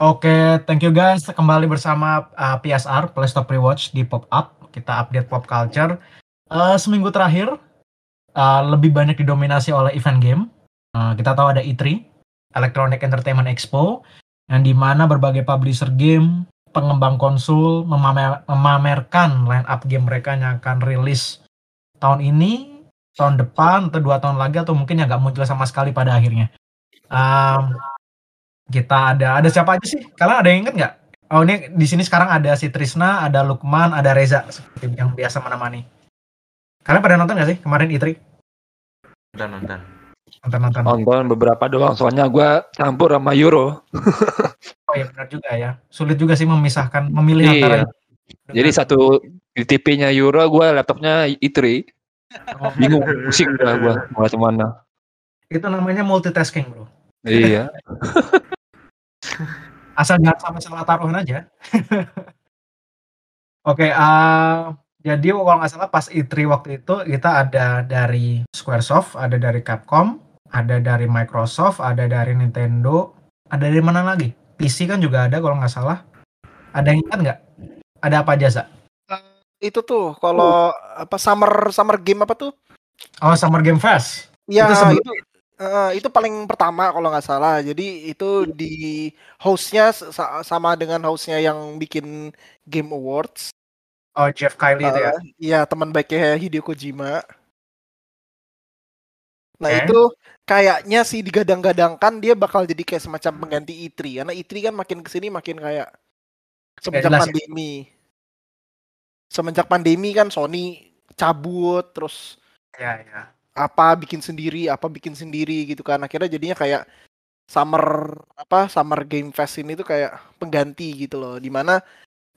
Oke, thank you guys. Kembali bersama uh, PSR, Play Stop Rewatch di Pop Up. Kita update pop culture. Uh, seminggu terakhir, uh, lebih banyak didominasi oleh event game. Uh, kita tahu ada E3, Electronic Entertainment Expo, yang di mana berbagai publisher game, pengembang konsol memamer memamerkan line up game mereka yang akan rilis tahun ini, tahun depan, atau dua tahun lagi, atau mungkin yang nggak muncul sama sekali pada akhirnya. Um, kita ada ada siapa aja sih? Kalian ada yang inget nggak? Oh ini di sini sekarang ada si Trisna, ada Lukman, ada Reza seperti yang biasa menemani. Kalian pada nonton nggak sih kemarin Itri? Nonton nonton. Nonton nonton. Nonton beberapa doang, soalnya gue campur sama Euro. Oh iya benar juga ya. Sulit juga sih memisahkan, memilih Iya. antara. Jadi satu di TV-nya Euro, gue laptopnya i3. Oh, Bingung, pusing dah gue mau ke mana. itu namanya multitasking bro. Iya. Asal jangan sampai salah taruhan aja. Oke, eh, jadi kalau nggak salah pas E3 waktu itu kita ada dari Squaresoft, ada dari Capcom, ada dari Microsoft, ada dari Nintendo, ada dari mana lagi? PC kan juga ada kalau nggak salah. Ada yang ingat nggak? Ada apa aja, Sa? Itu tuh kalau apa summer summer game apa tuh? Oh, Summer Game Fest. Ya Itu itu eh, itu paling pertama kalau nggak salah. Jadi itu di hostnya sa- sama dengan hostnya yang bikin Game Awards. Oh, Jeff Kylie itu ya. Eh, Iya teman baiknya Hideo Kojima. Nah Oke. itu kayaknya sih digadang-gadangkan dia bakal jadi kayak semacam pengganti E3 karena E3 kan makin ke sini makin kayak semenjak jelas ya. pandemi. Semenjak pandemi kan Sony cabut terus Ya, ya. Apa bikin sendiri apa bikin sendiri gitu kan akhirnya jadinya kayak summer apa summer game fest ini tuh kayak pengganti gitu loh di mana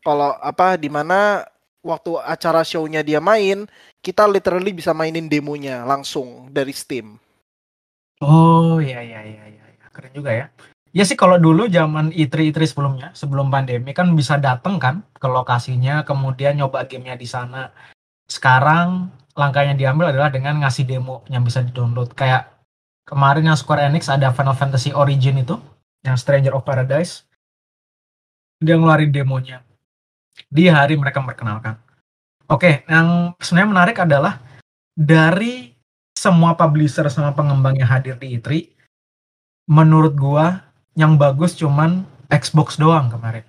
kalau apa di mana waktu acara show-nya dia main kita literally bisa mainin demonya langsung dari Steam Oh iya iya iya iya iya. keren juga ya. Ya sih kalau dulu zaman E3 E3 sebelumnya sebelum pandemi kan bisa dateng kan ke lokasinya kemudian nyoba gamenya di sana. Sekarang langkah yang diambil adalah dengan ngasih demo yang bisa di-download. Kayak kemarin yang Square Enix ada Final Fantasy Origin itu yang Stranger of Paradise. Dia ngeluarin demonya. Di hari mereka memperkenalkan. Oke, yang sebenarnya menarik adalah dari semua publisher sama pengembang yang hadir di E3 menurut gua yang bagus cuman Xbox doang kemarin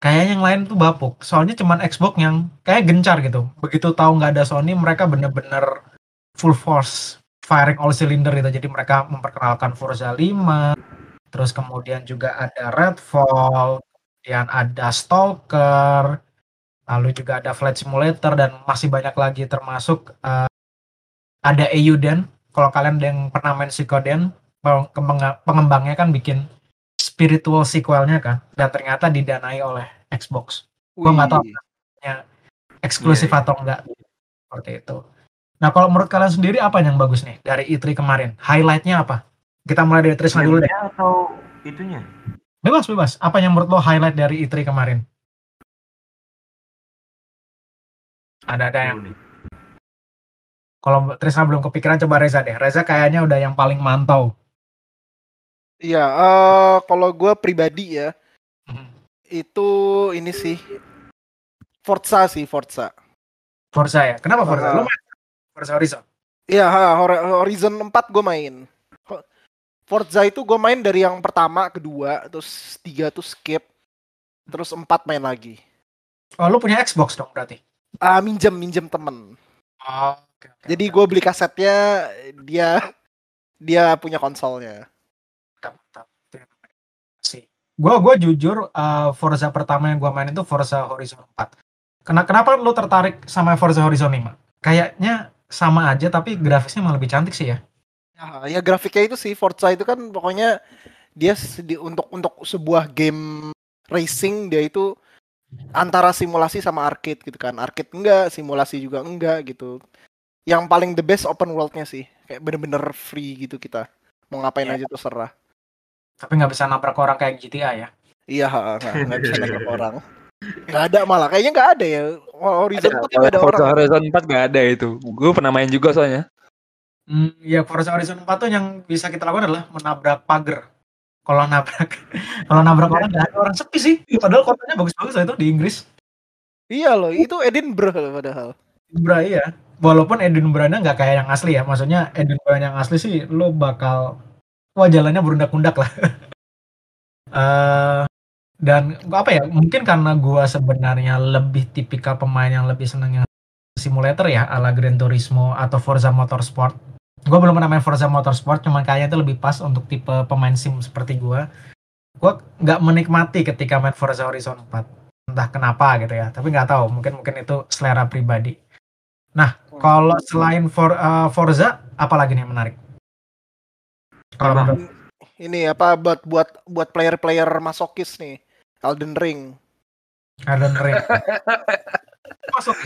kayak yang lain tuh bapuk. Soalnya cuman Xbox yang kayak gencar gitu. Begitu tahu nggak ada Sony mereka bener-bener full force firing all cylinder gitu. Jadi mereka memperkenalkan Forza 5 terus kemudian juga ada Redfall kemudian ada Stalker lalu juga ada Flight Simulator dan masih banyak lagi termasuk eh, ada Euden. Kalau kalian yang pernah main pengembang- pengembangnya kan bikin spiritual sequelnya kan dan ternyata didanai oleh Xbox. Gua nggak tahu. Wih. eksklusif Iya, iya. atau enggak. Seperti itu. Nah kalau menurut kalian sendiri apa yang bagus nih dari E3 kemarin? Highlightnya apa? Kita mulai dari Trisna dulu deh. Atau itunya? bebas bebas. Apa yang menurut lo highlight dari E3 kemarin? Ada ada yang kalau Trisna belum kepikiran coba Reza deh. Reza kayaknya udah yang paling mantau Iya, eh kalau gue pribadi ya, Mhm. itu ini sih Forza sih Forza. Forza ya kenapa Forza lo main Forza Horizon Iya, Horizon 4 gue main. Forza itu gue main dari yang pertama, kedua, terus tiga tuh skip, terus empat main lagi. oh lo punya Xbox dong berarti Ah, minjem minjem temen. oh, oke, oke, Jadi oke. gue beli kasetnya, dia dia punya konsolnya. mantap, mantap. Itu yang namanya sih. Gua gua jujur uh, Forza pertama yang gua main itu Forza Horizon 4. Kena, kenapa lu tertarik sama Forza Horizon 5? Kayaknya sama aja tapi grafisnya malah lebih cantik sih ya. Ya, ya grafiknya itu sih Forza itu kan pokoknya dia sedi- untuk untuk sebuah game racing dia itu antara simulasi sama arcade gitu kan. Arcade enggak, simulasi juga enggak gitu. Yang paling the best open world-nya sih. Kayak bener-bener free gitu kita. Mau ngapain Iya. aja terserah. Tapi nggak bisa nabrak orang kayak GTA ya. Iya, nggak bisa nabrak orang. Nggak ada malah, kayaknya nggak ada ya. Horizon Ada, tuh nggak ada Forza orang. Horizon 4 gak ada itu. Gue pernah main juga soalnya. Hmm, ya Forza Horizon 4 tuh yang bisa kita lakukan adalah menabrak pagar. kalau nabrak kalau nabrak orang nggak ada orang sepi sih padahal kotanya bagus-bagus loh itu di Inggris Iya loh, itu Edinburgh loh padahal. Edinburgh iya walaupun Edinburghnya nggak kayak yang asli ya maksudnya Edinburgh yang asli sih lo bakal wah jalannya berundak-undak lah. Eh, dan apa ya mungkin karena gua sebenarnya lebih tipikal pemain yang lebih seneng yang simulator ya ala Gran Turismo atau Forza Motorsport. Gue belum pernah main Forza Motorsport cuman kayaknya itu lebih pas untuk tipe pemain sim seperti gua. Gue nggak menikmati ketika main Forza Horizon 4 entah kenapa gitu ya tapi nggak tahu mungkin mungkin itu selera pribadi. Nah kalau selain For, eh, Forza apa lagi nih yang menarik kalau Bang. Ini apa buat buat buat player-player masokis nih. Elden Ring. Elden Ring masuk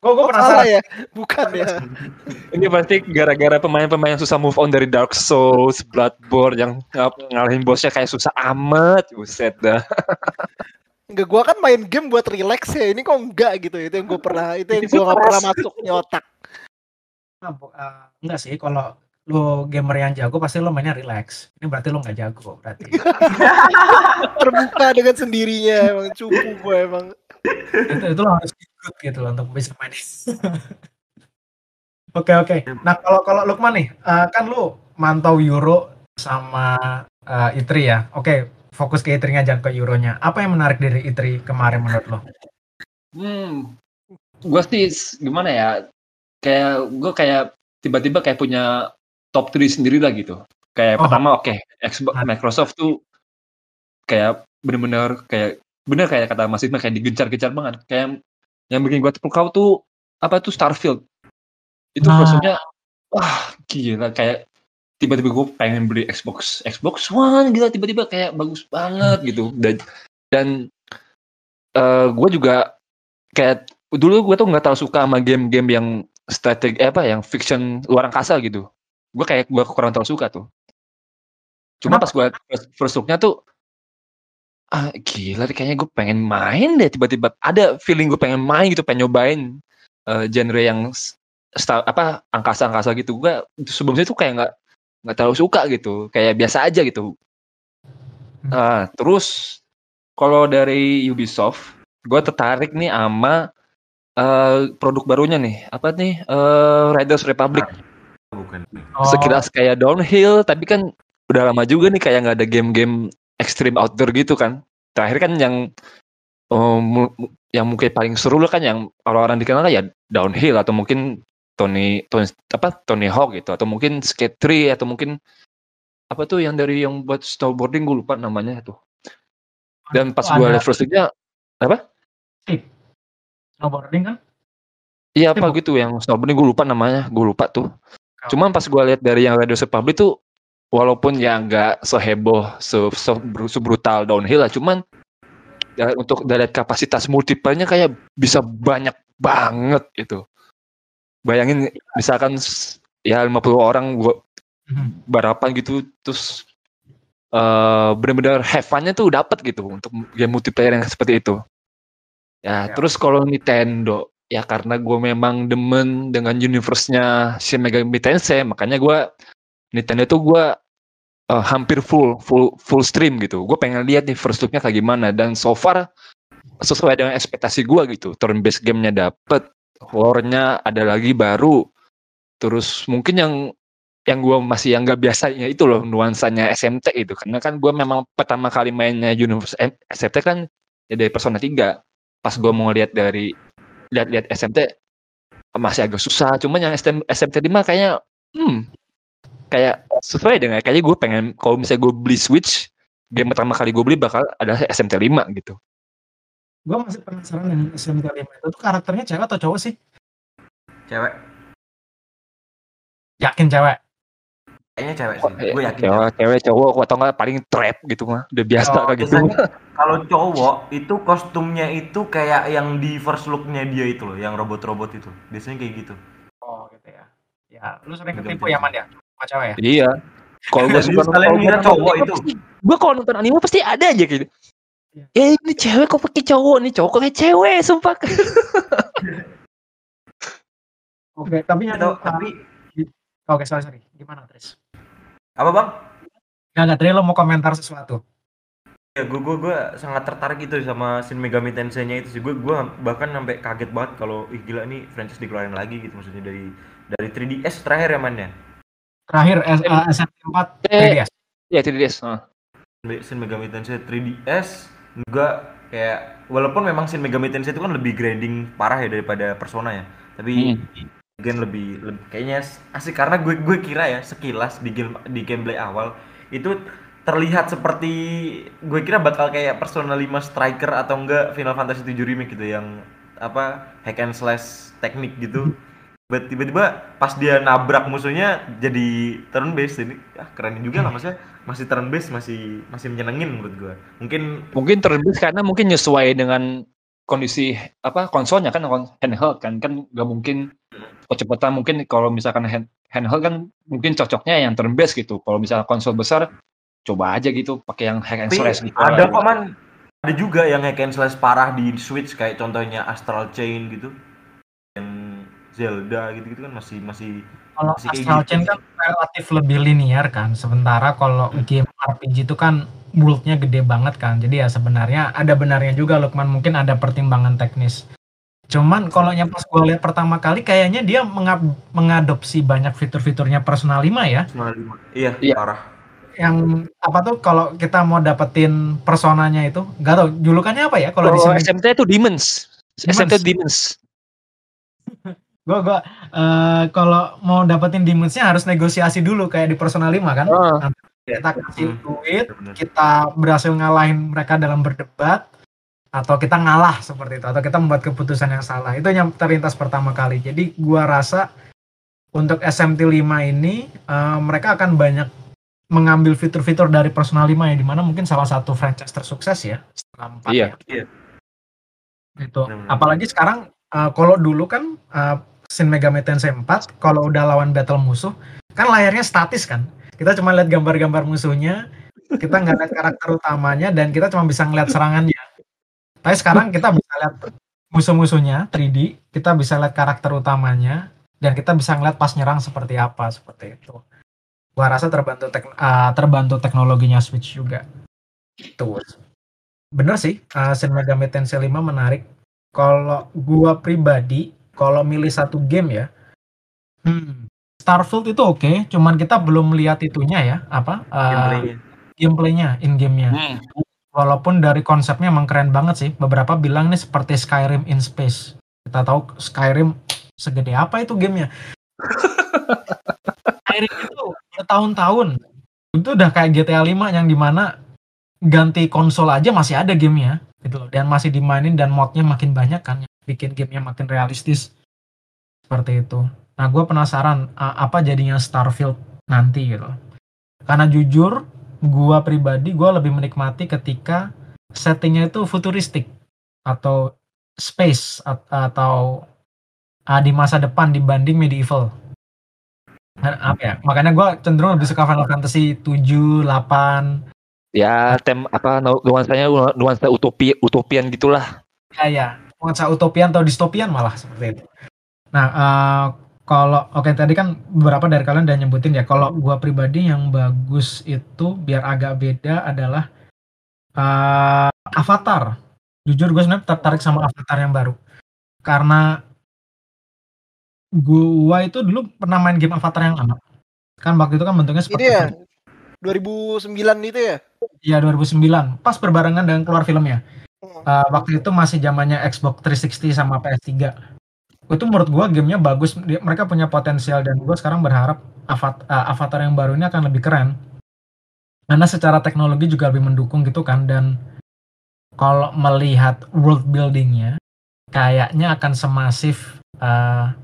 gue gue Oh, penasaran salah ya? Bukan ya. Ini pasti gara-gara pemain-pemain yang susah move on dari Dark Souls, Bloodborne yang ng- ngalahin bosnya kayak susah amat. Buset dah. Enggak, gua kan main game buat relax ya. Ini kok enggak gitu. Itu yang gue pernah, itu yang gua nggak pernah masuk di otak. Nah, eh, enggak sih kalau lu gamer yang jago pasti lu mainnya relax. Ini berarti lu nggak jago berarti. Terbuka dengan sendirinya emang cupu gue emang. itu itu lo harus ikut gitu loh untuk bisa main. Oke oke. Nah kalau kalau Lukman nih eh, kan lu mantau Euro sama eh, Itri ya. Oke fokus ke Itri jangan ke Euronya. Apa yang menarik dari Itri kemarin menurut lo Hmm, gue sih gimana ya? Kayak gue kayak tiba-tiba kayak punya top 3 sendiri lah gitu. Kayak Oh. pertama oke, Xbox Nah. Microsoft tuh kayak bener-bener kayak bener kayak kata Mas Isma kayak digencar-gencar banget. Kayak yang bikin gue terpukau tuh apa tuh Starfield. Itu Nah. maksudnya wah gila kayak tiba-tiba gue pengen beli Xbox Xbox One gila tiba-tiba kayak bagus banget gitu dan dan gue juga kayak dulu gue tuh nggak terlalu suka sama game-game yang strategi eh, apa yang fiction luar angkasa gitu gue kayak gue kurang terlalu suka tuh. Cuma Kenapa? pas gue first, first look-nya tuh ah gila deh, kayaknya gue pengen main deh tiba-tiba. Ada feeling gue pengen main gitu pengen nyobain eh, genre yang s- sta- apa angkasa-angkasa gitu. Gue sebelumnya tuh kayak nggak nggak terlalu suka gitu kayak biasa aja gitu. Hmm. Ah, terus kalau dari Ubisoft gue tertarik nih sama eh, produk barunya nih. Apa nih? Eh, Riders Republic Bukan. Oh, sekilas kayak downhill tapi kan udah lama juga nih kayak nggak ada game-game extreme outdoor gitu kan. Terakhir kan yang oh, mu- mu- yang mungkin paling seru lah kan yang orang-orang dikenal kan ya downhill atau mungkin Tony, Tony apa Tony Hawk gitu. Atau mungkin Skate 3 atau mungkin apa tuh yang dari yang buat snowboarding gue lupa namanya tuh. Dan pas gue ada live first nya snowboarding kan? Iya apa gitu yang snowboarding gue lupa namanya gue lupa tuh. Cuman pas gue lihat dari yang Riders Republic tuh walaupun ya nggak seheboh se, se, sebrutal downhill lah cuman ya, untuk dari kapasitas multiplayer-nya kayak bisa banyak banget gitu bayangin misalkan ya 50 orang gua Mhm. balapan gitu terus eh benar-benar have fun-nya tuh dapat gitu untuk game multiplayer yang seperti itu ya Ya. terus kalau Nintendo ya karena gue memang demen dengan universe-nya Shin Megami Tensei makanya gue Nintendo tuh gue eh, hampir full full full stream gitu. Gue pengen lihat nih first look-nya kayak gimana. Dan so far sesuai dengan ekspektasi gue gitu turn based game-nya dapet lore-nya ada lagi baru. Terus mungkin yang yang gue masih yang gak biasanya itu loh nuansanya SMT itu karena kan gue memang pertama kali mainnya universe M- SMT kan ya dari Persona 3 pas gue mau lihat dari lihat-lihat SMT masih agak susah. Cuman yang SM, SMT 5 kayaknya hmm kayak sesuai dengan kayaknya gue pengen kalau misalnya gue beli Switch game pertama kali gue beli bakal adalah SMT 5 gitu. Gue masih penasaran dengan SMT 5 itu. Tuh karakternya cewek atau cowok sih? Cewek. yakin cewek Kayaknya cewek sih. Gue yakin. cewek, cewek. cowok atau enggak paling trap gitu mah. Udah biasa Oh, kayak gitu. Biasanya kalau cowok itu kostumnya itu kayak yang di first look-nya dia itu loh, yang robot-robot itu. Biasanya kayak gitu. oh gitu ya. Ya lu sering ketipu ya man ya? Sama cewek ya? Iya. Kalau gue suka ngira gua cowok nonton itu. gua kalau nonton anime pasti ada aja gitu. Iya. eh ini cewek kok pakai cowok? Nih cowok kok kayak cewek? Sumpah. Oke tapi Atau tapi oke sorry sorry. Gimana Tris apa bang? Nggak, nggak, tadi lo mau komentar sesuatu. Ya, gue gue gue sangat tertarik itu sama Shin Megami Tensei-nya itu sih. Gue gue bahkan sampai kaget banget kalau ih gila nih franchise dikeluarin lagi gitu maksudnya dari dari 3DS terakhir ya man ya. Terakhir S- uh, SMP4 Eh. 3DS. Ya 3DS. ah. Shin Megami Tensei 3DS juga kayak walaupun memang Shin Megami Tensei itu kan lebih grinding parah ya daripada Persona ya. Tapi again lebih, lebih kayaknya asik karena gue gue kira ya sekilas di game di gameplay awal itu terlihat seperti gue kira bakal kayak Persona 5 Striker atau enggak Final Fantasy 7 Remake gitu yang apa hack and slash teknik gitu. Tiba-tiba pas dia nabrak musuhnya jadi turn based ini ah, keren juga lah maksudnya masih turn based masih masih menyenengin menurut gue. Mungkin Mungkin terbit karena mungkin nyesuai dengan kondisi apa konsolnya kan handheld kan kan nggak mungkin kecepatan mungkin kalau misalkan hand, handheld kan mungkin cocoknya yang turn based gitu. Kalau misalnya konsol besar coba aja gitu pakai yang hack and slash gitu. ada kok man ada juga yang hack and slash parah di Switch kayak contohnya Astral Chain gitu dan Zelda gitu-gitu kan masih masih Kalau Masih kayak Astral gitu Chain kan relatif lebih linear kan, sementara kalau game RPG itu kan world-nya gede banget kan. Jadi ya sebenarnya ada benarnya juga Lukman mungkin ada pertimbangan teknis. Cuman kalau yang pas gue lihat pertama kali kayaknya dia mengab- mengadopsi banyak fitur-fiturnya Persona 5 ya. Persona 5. Iya, Iya. parah. Yang apa tuh kalau kita mau dapetin personanya itu, nggak tahu julukannya apa ya kalau di Kalau sini. SMT itu Demons. Demons. SMT Demons. Gue gua eh, kalau mau dapetin demons-nya harus negosiasi dulu kayak di Persona 5 kan. Ah. Kita kasih Hmm. duit, Bener-bener. kita berhasil ngalahin mereka dalam berdebat atau kita ngalah seperti itu atau kita membuat keputusan yang salah itu yang terlintas pertama kali jadi gua rasa untuk SMT 5 ini eh, mereka akan banyak mengambil fitur-fitur dari Persona 5 ya di mana mungkin salah satu franchise tersukses ya setelah 4 Iya. ya. Iya. itu Benar-benar. apalagi sekarang eh, kalau dulu kan eh, Shin Megami Tensei 4 kalau udah lawan battle musuh kan layarnya statis kan kita cuma lihat gambar-gambar musuhnya kita nggak lihat karakter utamanya dan kita cuma bisa ngeliat serangannya tapi sekarang kita bisa lihat musuh-musuhnya 3D kita bisa lihat karakter utamanya. Dan kita bisa ngeliat pas nyerang seperti apa seperti itu. Gua rasa terbantu tek- eh, terbantu teknologinya Switch juga. Tuh bener sih eh, Shin Megami Tensei 5 menarik. Kalau gua pribadi kalau milih satu game ya hmm, Starfield itu oke cuman kita belum melihat itunya ya apa eh, Gameplaynya. gameplaynya in gamenya walaupun dari konsepnya emang keren banget sih beberapa bilang ini seperti Skyrim in space. Kita tahu Skyrim segede apa itu gamenya. Skyrim itu bertahun-tahun. Itu udah kayak GTA 5 yang di mana ganti konsol aja masih ada gamenya gitu loh. Dan masih dimainin dan modnya makin banyak kan yang bikin gamenya makin realistis. Seperti itu. Nah gue penasaran apa jadinya Starfield nanti gitu karena jujur gua pribadi gua lebih menikmati ketika settingnya itu futuristik atau space at- atau ah, di masa depan dibanding medieval. Nah, apa ya? Makanya gua cenderung lebih suka Final Fantasy 7, 8 Ya tem apa nu- nuansanya nuansa utopi utopian gitulah. ya ya. Nuansa utopian atau distopian malah seperti itu. Nah eh, kalau oke tadi kan beberapa dari kalian udah nyebutin ya kalau gua pribadi yang bagus itu biar agak beda adalah eh, Avatar. Jujur gue sebenarnya tertarik sama Avatar yang baru. Karena gua itu dulu pernah main game Avatar yang lama. Kan waktu itu kan bentuknya seperti ya? 2009 itu ya. Iya 2009 pas berbarengan dengan keluar filmnya. Uh, waktu itu masih zamannya Xbox 360 sama PS3 itu menurut gua gamenya bagus mereka punya potensial dan gua sekarang berharap Avat- uh, Avatar yang baru ini akan lebih keren karena secara teknologi juga lebih mendukung gitu kan dan kalau melihat world buildingnya kayaknya akan semasif uh,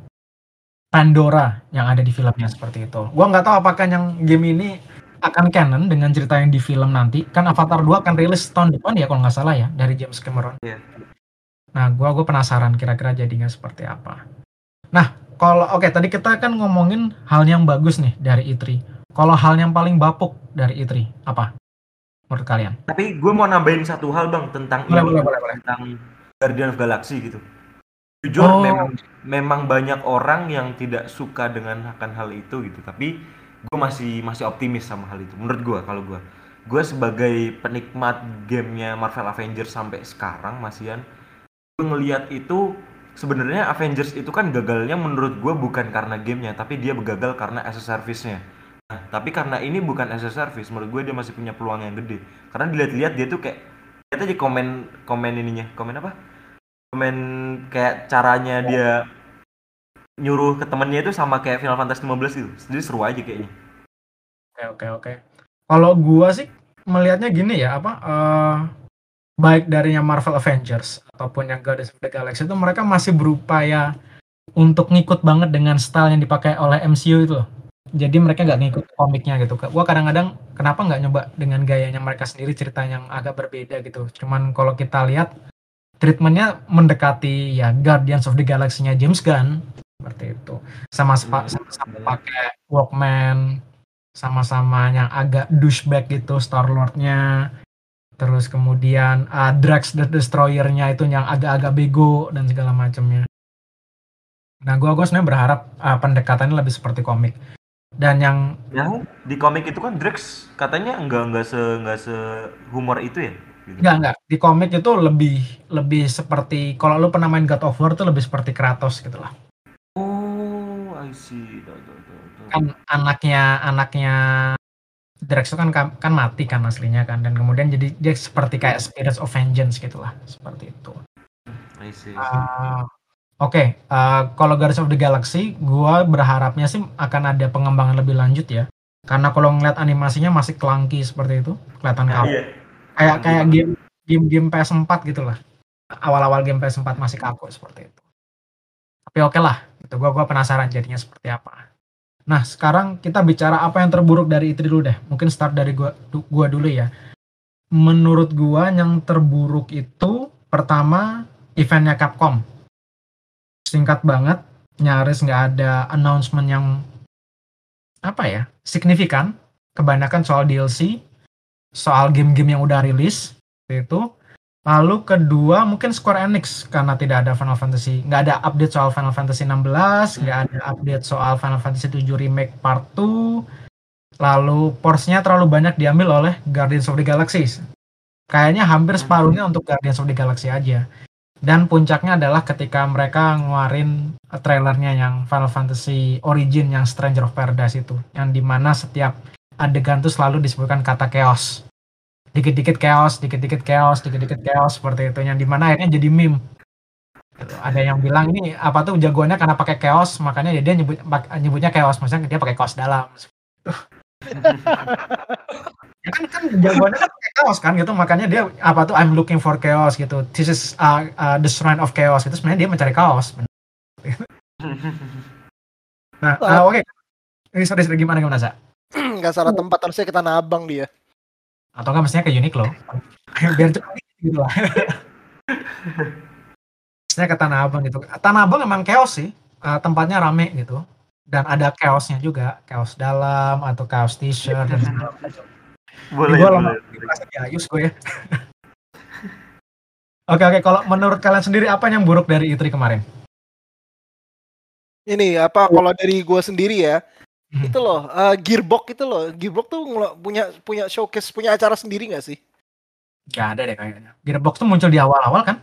Pandora yang ada di filmnya seperti itu gua nggak tahu apakah yang game ini akan canon dengan cerita yang di film nanti kan Avatar 2 akan rilis tahun depan ya kalau nggak salah ya dari James Cameron. Iya. Nah, gua gua penasaran kira-kira jadinya seperti apa. Nah, kalau oke tadi kita kan ngomongin hal yang bagus nih dari E3. Kalau hal yang paling bapuk dari E3 apa? Menurut kalian? Tapi gue mau nambahin satu hal bang tentang Boleh, ini, boleh, boleh, boleh. tentang Guardian of Galaxy gitu. Jujur Oh. memang memang banyak orang yang tidak suka dengan akan hal itu gitu. Tapi gue masih masih optimis sama hal itu menurut gue kalau gue gue sebagai penikmat gamenya Marvel Avengers sampai sekarang masihan gue ngelihat itu sebenarnya Avengers itu kan gagalnya menurut gue bukan karena gamenya tapi dia gagal karena as a service-nya. Nah, tapi karena ini bukan as a service menurut gue dia masih punya peluang yang gede. Karena dilihat-lihat dia tuh kayak lihat aja komen komen ininya komen apa? Komen kayak caranya dia nyuruh ke temennya itu sama kayak Final Fantasy 15 gitu. Jadi seru aja kayaknya. Oke oke oke. Kalau gua sih melihatnya gini ya apa uh, baik dari yang Marvel Avengers ataupun yang Guardians of the Galaxy itu mereka masih berupaya untuk ngikut banget dengan style yang dipakai oleh MCU itu loh. Jadi mereka nggak ngikut komiknya gitu. Gua kadang-kadang kenapa nggak nyoba dengan gayanya mereka sendiri cerita yang agak berbeda gitu. Cuman kalau kita lihat treatmentnya mendekati ya Guardians of the Galaxy-nya James Gunn seperti itu sama sama, sama pakai Walkman sama-sama yang agak douchebag gitu Star Lord-nya terus kemudian uh, Drax the Destroyer-nya itu yang agak-agak bego dan segala macamnya nah gue gue sebenarnya berharap uh, pendekatannya lebih seperti komik dan yang yang di komik itu kan Drax katanya enggak enggak se enggak se humor itu ya gitu. Enggak, enggak. Di komik itu lebih lebih seperti kalau lu pernah main God of War itu lebih seperti Kratos gitu lah. I see. Duh, duh, duh, duh. Kan anaknya anaknya Drax itu kan kan mati kan aslinya kan dan kemudian jadi dia seperti kayak Spirits of Vengeance gitulah seperti itu. I see. Uh, Oke, okay, uh, kalau Guardians of the Galaxy, gua berharapnya sih akan ada pengembangan lebih lanjut ya. Karena kalau ngeliat animasinya masih clunky seperti itu, kelihatan kaku. Iya. Kayak kayak game game game PS4 gitu lah. Awal-awal game PS4 masih kaku seperti itu. Tapi oke okay lah, itu gua gua penasaran jadinya seperti apa. Nah, sekarang kita bicara apa yang terburuk dari itu dulu deh. Mungkin start dari gua gua dulu ya. Menurut gua yang terburuk itu pertama eventnya Capcom. Singkat banget, nyaris nggak ada announcement yang apa ya signifikan. Kebanyakan soal DLC, soal game-game yang udah rilis itu Lalu kedua mungkin Square Enix karena tidak ada Final Fantasy, nggak ada update soal Final Fantasy 16, nggak ada update soal Final Fantasy 7 Remake Part 2. Lalu porsinya terlalu banyak diambil oleh Guardians of the Galaxy. Kayaknya hampir separuhnya untuk Guardians of the Galaxy aja. Dan puncaknya adalah ketika mereka ngeluarin trailernya yang Final Fantasy Origin yang Stranger of Paradise itu, yang di mana setiap adegan tuh selalu disebutkan kata chaos dikit-dikit chaos, dikit-dikit chaos, dikit-dikit chaos seperti itu yang di mana akhirnya jadi meme. Ada yang bilang ini apa tuh jagoannya karena pakai chaos, makanya ya dia nyebut nyebutnya chaos, maksudnya dia pakai kaos dalam. ya kan kan jagoannya kan pakai chaos kan gitu, makanya dia apa tuh I'm looking for chaos gitu. This is uh, uh, the shrine of chaos itu sebenarnya dia mencari chaos. nah, uh, oke. Okay. Ini sorry, sorry gimana gimana, Sa? Gak salah tempat harusnya kita nabang dia atau enggak mestinya ke Uniqlo? Biar cepat gitu lah. Saya ke Tanah Abang gitu. Tanah Abang emang chaos sih. Uh, tempatnya rame gitu. Dan ada chaosnya juga. Chaos dalam atau chaos t-shirt dan segala macam. Boleh gue boleh ya Yus gue ya. Oke oke. Kalau menurut kalian sendiri apa yang buruk dari E3 kemarin? Ini apa kalau dari gue sendiri ya Hmm. Itu loh, uh, Gearbox itu loh. Gearbox tuh punya punya showcase, punya acara sendiri gak sih? Gak ada deh kayaknya. Gearbox tuh muncul di awal-awal kan?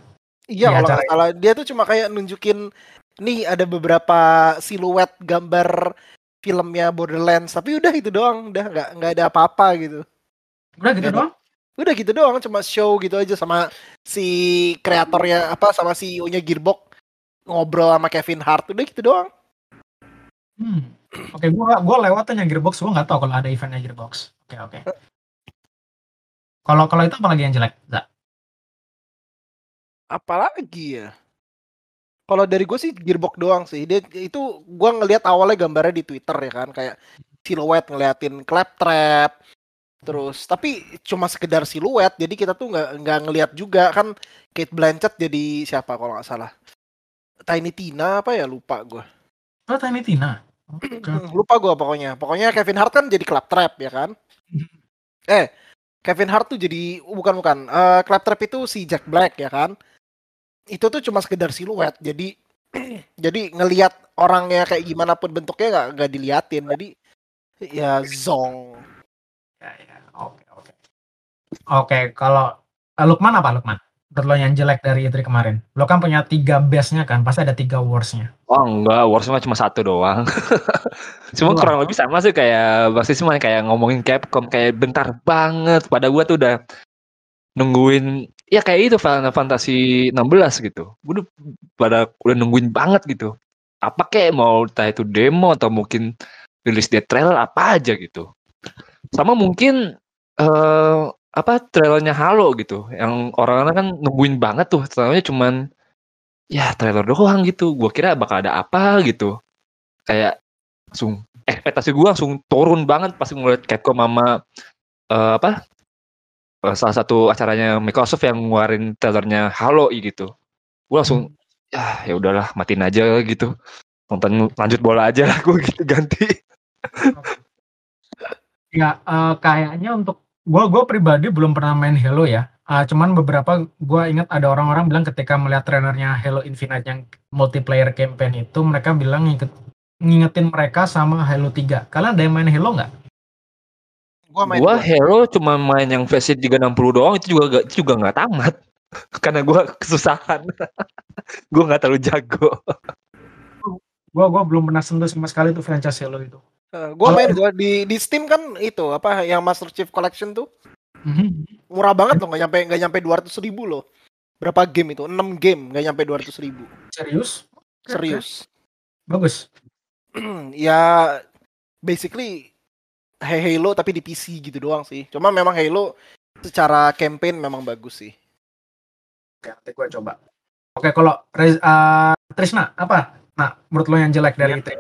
Iya, kalau nggak salah dia tuh cuma kayak nunjukin nih ada beberapa siluet gambar filmnya Borderlands, tapi udah itu doang, udah nggak nggak ada apa-apa gitu. Udah gitu doang? Udah gitu doang, cuma show gitu aja sama si kreatornya apa sama CEO-nya Gearbox ngobrol sama Kevin Hart, udah gitu doang. Hmm. Oke, okay, gua gua lewat yang Gearbox, gua nggak tahu kalau ada eventnya Gearbox. Oke, okay, oke. Okay. Kalau kalau itu apa lagi yang jelek, Zak? Apalagi ya? Kalau dari gue sih Gearbox doang sih. Dia itu gue ngelihat awalnya gambarnya di Twitter ya kan, kayak siluet ngeliatin claptrap, terus tapi cuma sekedar siluet, jadi kita tuh nggak nggak ngelihat juga kan Kate Blanchett jadi siapa kalau nggak salah. Tiny Tina apa ya lupa gue. Oh Tiny Tina. Lupa gue pokoknya. Pokoknya Kevin Hart kan jadi Claptrap ya kan? eh, Kevin Hart tuh jadi bukan bukan. Uh, Claptrap itu si Jack Black ya kan? Itu tuh cuma sekedar siluet. Jadi jadi ngelihat orangnya kayak gimana pun bentuknya nggak nggak diliatin. Jadi Ya Zong. Ya, ya. Oke, oke. Oke, kalau eh, Lukman apa Lukman? Lo yang jelek dari E3 kemarin? Lo kan punya tiga best-nya kan, pasti ada tiga worst-nya. Oh enggak, Warzone cuma satu doang. cuma kurang lebih sama sih kayak pasti cuma kayak ngomongin Capcom kayak bentar banget. Pada gua tuh udah nungguin ya kayak itu Final Fantasy 16 gitu. Gua udah pada udah nungguin banget gitu. Apa kayak mau entah itu demo atau mungkin rilis date trailer apa aja gitu. Sama mungkin eh apa trailernya Halo gitu. Yang orang-orang kan nungguin banget tuh. Trailernya cuman ya trailer doang gitu. Gua kira bakal ada apa gitu. Kayak langsung ekspektasi gua langsung turun banget pas ngeliat Capcom sama eh, apa eh, salah satu acaranya Microsoft yang ngeluarin trailernya Halo gitu. Gua langsung ya ya udahlah matiin aja gitu. Nonton lanjut bola aja lah gua gitu ganti. Ya, eh, kayaknya untuk gua gua pribadi belum pernah main Halo ya. Eh, cuman beberapa gua ingat ada orang-orang bilang ketika melihat trailernya Halo Infinite yang multiplayer campaign itu mereka bilang nginget, ngingetin mereka sama Halo 3. Kalian ada yang main Halo nggak? Gua main Gua. Hero cuma main yang versi 360 doang itu juga gak, itu juga nggak tamat. Karena gua kesusahan. gua nggak terlalu jago. Gua gua belum pernah sentuh sama sekali tuh franchise Halo itu. Eh, gua Kalau- main gua di di Steam kan itu apa yang Master Chief Collection tuh Mhm. murah banget loh nggak nyampe nggak nyampe 200 ribu loh. Berapa game itu? 6 game nggak nyampe 200 ribu. Serius? Serius. Bagus. ya basically Hey Halo tapi di PC gitu doang sih. Cuma memang Halo secara campaign memang bagus sih. Oke, nanti gua coba. Oke, kalau eh, Trisna apa? Nah, menurut lo yang jelek dari Iya. itu?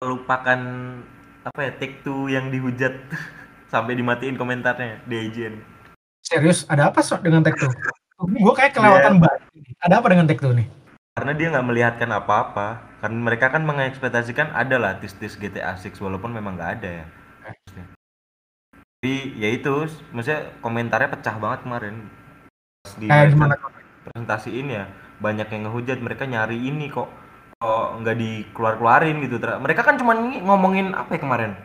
Lupakan apa ya take two yang dihujat sampai dimatiin komentarnya di IGN. Serius, ada apa sok dengan Tech Two? Gue kayak kelewatan banget. Ada apa dengan Tech Two nih? Karena dia nggak melihatkan apa-apa. Karena mereka kan mengekspektasikan ada lah tis-tis GTA 6 walaupun memang nggak ada ya. Tapi ya itu, maksudnya komentarnya pecah banget kemarin. Pas di gimana? presentasiin ya banyak yang ngehujat mereka nyari ini kok nggak dikeluar-keluarin gitu. Mereka kan cuma ngomongin apa ya kemarin?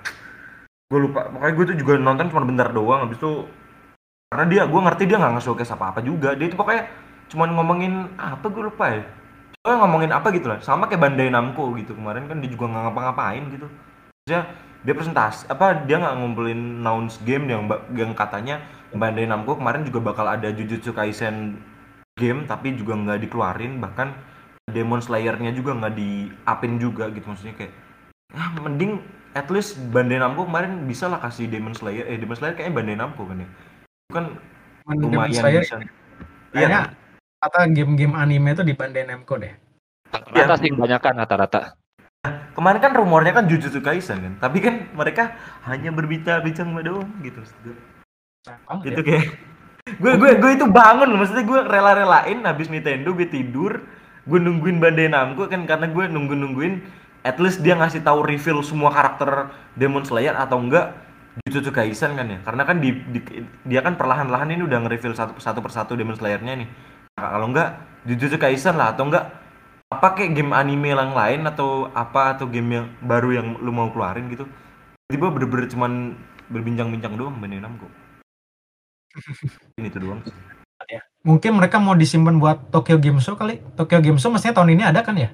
Gue lupa. Pokoknya gue tuh juga nonton cuma bentar doang. Habis itu karena dia gue ngerti dia nggak nge-showcase apa-apa juga. Dia itu pokoknya cuma ngomongin apa gue lupa ya. Pokoknya ngomongin apa gitu lah. Sama kayak Bandai Namco gitu. Kemarin kan dia juga nggak ngapa-ngapain gitu. Maksudnya dia presentasi apa dia nggak ngumpulin announce game yang yang katanya Bandai Namco kemarin juga bakal ada Jujutsu Kaisen game tapi juga nggak dikeluarin. Bahkan Demon Slayer-nya juga nggak di-upin juga gitu maksudnya kayak ah mending at least Bandai Namco kemarin bisa lah kasih Demon Slayer eh Demon Slayer kayaknya Bandai Namco kan ya itu kan Demon lumayan Slayer, bisa iya Kayaknya kata game-game anime itu di Bandai Namco deh. Rata sih kebanyakan rata-rata. kemarin kan rumornya kan Jujutsu Kaisen kan tapi kan mereka hanya berbicara-bicara doang gitu gue. Sayang itu ya. kayak gue gue gue itu bangun maksudnya gue rela-relain habis Nintendo gue tidur gue nungguin Bandai Namco kan karena gue nunggu nungguin at least dia ngasih tahu reveal semua karakter Demon Slayer atau enggak Jujutsu Kaisen kan ya. Karena kan di, di- dia kan perlahan-lahan ini udah nge-reveal satu satu persatu Demon Slayer-nya nih. Nah, kalau enggak Jujutsu Kaisen lah atau enggak apa kayak game anime yang lain atau apa atau game yang baru yang lu mau keluarin gitu. Tiba bener-bener cuman berbincang-bincang doang Bandai Namco ini tuh doang sih. Mungkin mereka mau disimpan buat Tokyo Game Show kali. Tokyo Game Show mestinya tahun ini ada kan ya?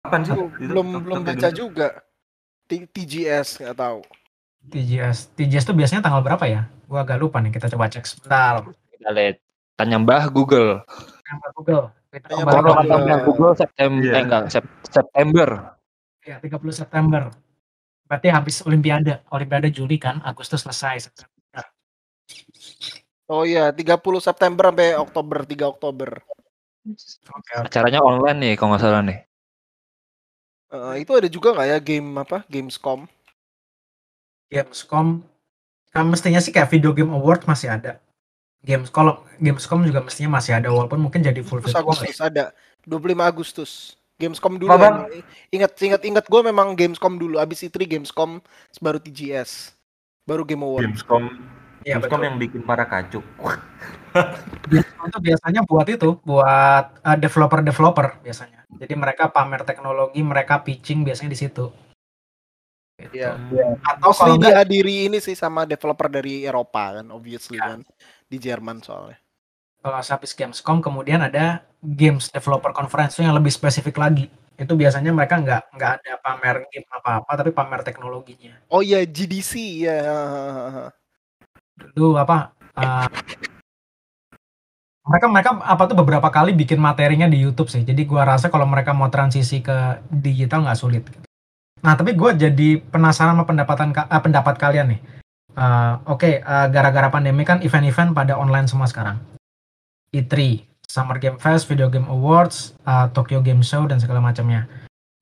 Kapan sih? Belum belum, baca juga. TGS nggak tahu. TGS. TGS itu biasanya tanggal berapa ya? Gua agak lupa nih. Kita coba cek sebentar. Kita lihat. Tanya Mbah Google. Google. Kita Tanya Mbah ke- kata Mbah Google September, Iya. eh enggak, Sep- September. Ya, 30 September. Berarti habis Olimpiade. Olimpiade Juli kan, Agustus selesai. September. Oh iya, 30 September sampai Oktober, 3 Oktober. Acaranya online nih kalau nggak salah nih. Eh, itu ada juga nggak ya game apa? Gamescom. Gamescom. Kan mestinya sih kayak Video Game Award masih ada. Games kalau Gamescom juga mestinya masih ada walaupun mungkin jadi full virtual. Agustus ada 25 Agustus. Gamescom dulu. Emang. Ingat ingat ingat gue memang Gamescom dulu. Abis itu Gamescom baru TGS. Baru Game Award. Gamescom, Iya, Gamescom betul. yang bikin para kacuk. Itu biasanya buat itu, buat uh, developer-developer biasanya. Jadi mereka pamer teknologi, mereka pitching biasanya di situ. Gitu. Iya. Atau Mostly kalau enggak dihadiri ini sih sama developer dari Eropa kan, obviously Ya. kan. Di Jerman soalnya. kalau habis Gamescom kemudian ada Games Developer Conference itu yang lebih spesifik lagi. Itu biasanya mereka nggak nggak ada pamer game apa-apa tapi pamer teknologinya. Oh iya, GDC ya. Dulu apa eh, mereka mereka apa tuh beberapa kali bikin materinya di YouTube sih. Jadi gua rasa kalau mereka mau transisi ke digital nggak sulit. Nah tapi gue jadi penasaran sama pendapatan eh, pendapat kalian nih. Eh, Oke, eh, gara-gara pandemi kan event-event pada online semua sekarang. E3, Summer Game Fest, Video Game Awards, eh, Tokyo Game Show dan segala macamnya.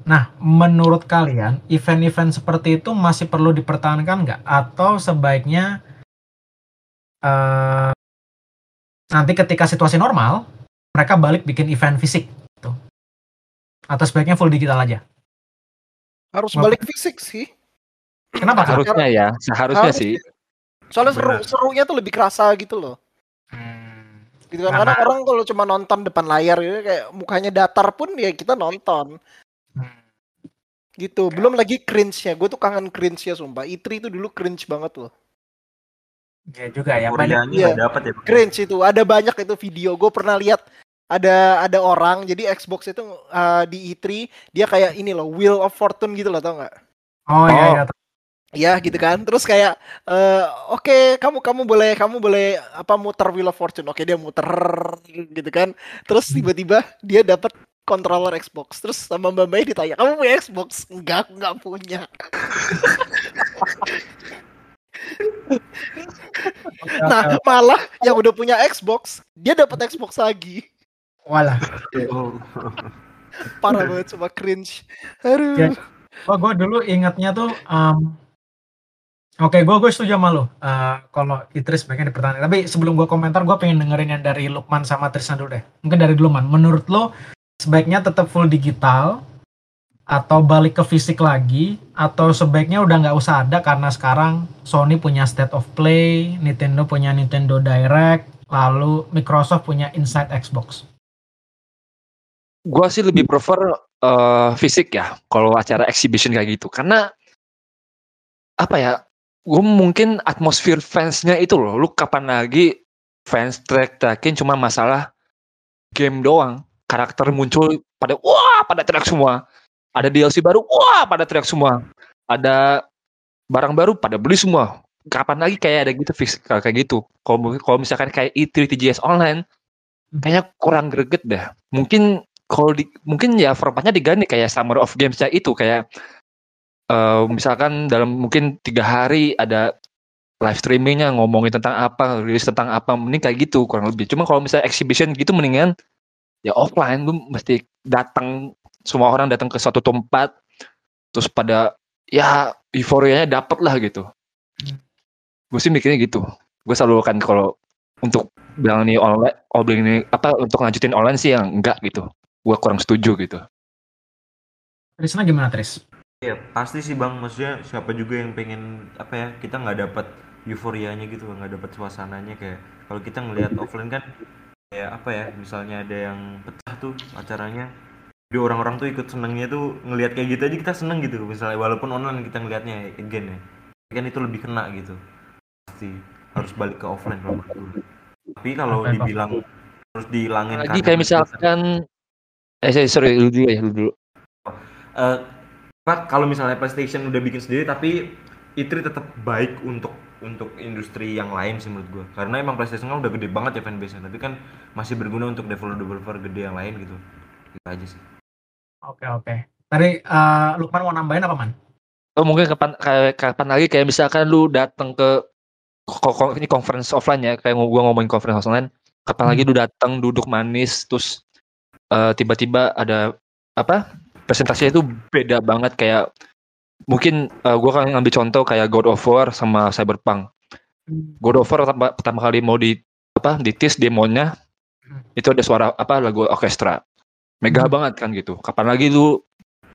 Nah, menurut kalian event-event seperti itu masih perlu dipertahankan nggak? Atau sebaiknya eh, nanti ketika situasi normal mereka balik bikin event fisik, gitu. Atau sebaiknya full digital aja? Harus balik fisik sih. Kenapa? Harusnya ya, seharusnya Harus sih. Soalnya seru, serunya tuh lebih kerasa gitu loh. Hmm. Gitu kan. Karena- Karena orang kalau cuma nonton depan layar gitu kayak mukanya datar pun ya kita nonton. Hmm. Gitu. Belum lagi cringe-nya. Gue tuh kangen cringe-nya sumpah. E3 itu dulu cringe banget loh. Ya juga ya. Banyak, Iya. nggak dapat ya. Cringe itu. Ada banyak itu video. Gue pernah lihat ada ada orang jadi Xbox itu uh, di E3 dia kayak ini loh Wheel of Fortune gitu loh tau nggak? oh iya Oh. iya. Ya gitu kan. Terus kayak eh, oke kamu kamu boleh kamu boleh apa muter Wheel of Fortune. Oke dia muter gitu kan. Terus tiba-tiba dia dapat controller Xbox. Terus sama Mbak Mbak ditanya, "Kamu punya Xbox?" Enggak, aku enggak punya. Nah, malah yang udah punya Xbox, dia dapat Xbox lagi. Walah. Oh. Parah banget cuma cringe. Aduh. Ya. Wah, gue dulu ingatnya tuh, em, oke, gue gue setuju sama lo. Eh, kalau Idris sebaiknya dipertahankan. Tapi sebelum gue komentar, gue pengen dengerin yang dari Lukman sama Tristan dulu deh. Mungkin dari dulu, Man. Menurut lo, sebaiknya tetap full digital, atau balik ke fisik lagi, atau sebaiknya udah nggak usah ada karena sekarang Sony punya State of Play, Nintendo punya Nintendo Direct, lalu Microsoft punya Inside Xbox. Gua sih lebih prefer eh, fisik ya kalau acara exhibition kayak gitu. Karena apa ya gue mungkin atmosfer fansnya itu loh. Lu kapan lagi fans track trackin cuma masalah game doang. Karakter muncul pada wah pada teriak semua ada DLC baru wah pada teriak semua. Ada barang baru pada beli semua. Kapan lagi kayak ada gitu fisikal kayak gitu. Kalau misalkan kayak E E3 TGS online kayaknya kurang greget dah mungkin kalau di mungkin ya formatnya diganti kayak Summer of Games-nya itu kayak eh, misalkan dalam mungkin tiga hari ada live streamingnya ngomongin tentang apa rilis tentang apa mending kayak gitu kurang lebih. Cuma kalau misalnya exhibition gitu mendingan ya offline lu mesti datang semua orang datang ke suatu tempat terus pada ya euforianya dapet lah gitu. Hmm. gue sih mikirnya gitu. Gue selalu kan kalau untuk bilang nih online oh bilang ini apa untuk lanjutin online sih yang enggak gitu. Gue kurang setuju gitu. Trisna gimana, Tris? Ya pasti sih bang, maksudnya siapa juga yang pengen apa ya kita nggak dapat euforianya gitu, nggak dapat suasananya. Kayak kalau kita ngelihat offline kan kayak apa ya, misalnya ada yang pecah tuh acaranya, jadi orang-orang tuh ikut senengnya tuh ngelihat kayak gitu aja kita seneng gitu, misalnya walaupun online kita ngelihatnya again ya, kan itu lebih kena gitu, pasti harus balik ke offline kalau menurut gue. Tapi kalau dibilang harus dihilangin lagi kayak misalkan eh sorry, sorry lu dulu ya lu dulu Eh, Pak, kalau misalnya PlayStation udah bikin sendiri tapi E3 tetap baik untuk untuk industri yang lain sih menurut gua. Karena emang PlayStation kan udah gede banget ya fanbase-nya, tapi kan masih berguna untuk developer-developer gede yang lain gitu. Gitu aja sih. Oke, oke. Tadi eh, Lukman mau nambahin apa, Man? oh mungkin kapan kayak kapan lagi? Kayak misalkan lu datang ke ini conference offline ya kayak gua ngomongin conference online. Kapan lagi lu datang duduk manis terus eh, tiba-tiba ada apa presentasinya itu beda banget. Kayak mungkin eh, gua kan ngambil contoh kayak God of War sama Cyberpunk. God of War pertama, pertama kali mau di apa di tease demonya Hmm. itu ada suara apa lagu orkestra mega Hmm. banget kan gitu. Kapan lagi lu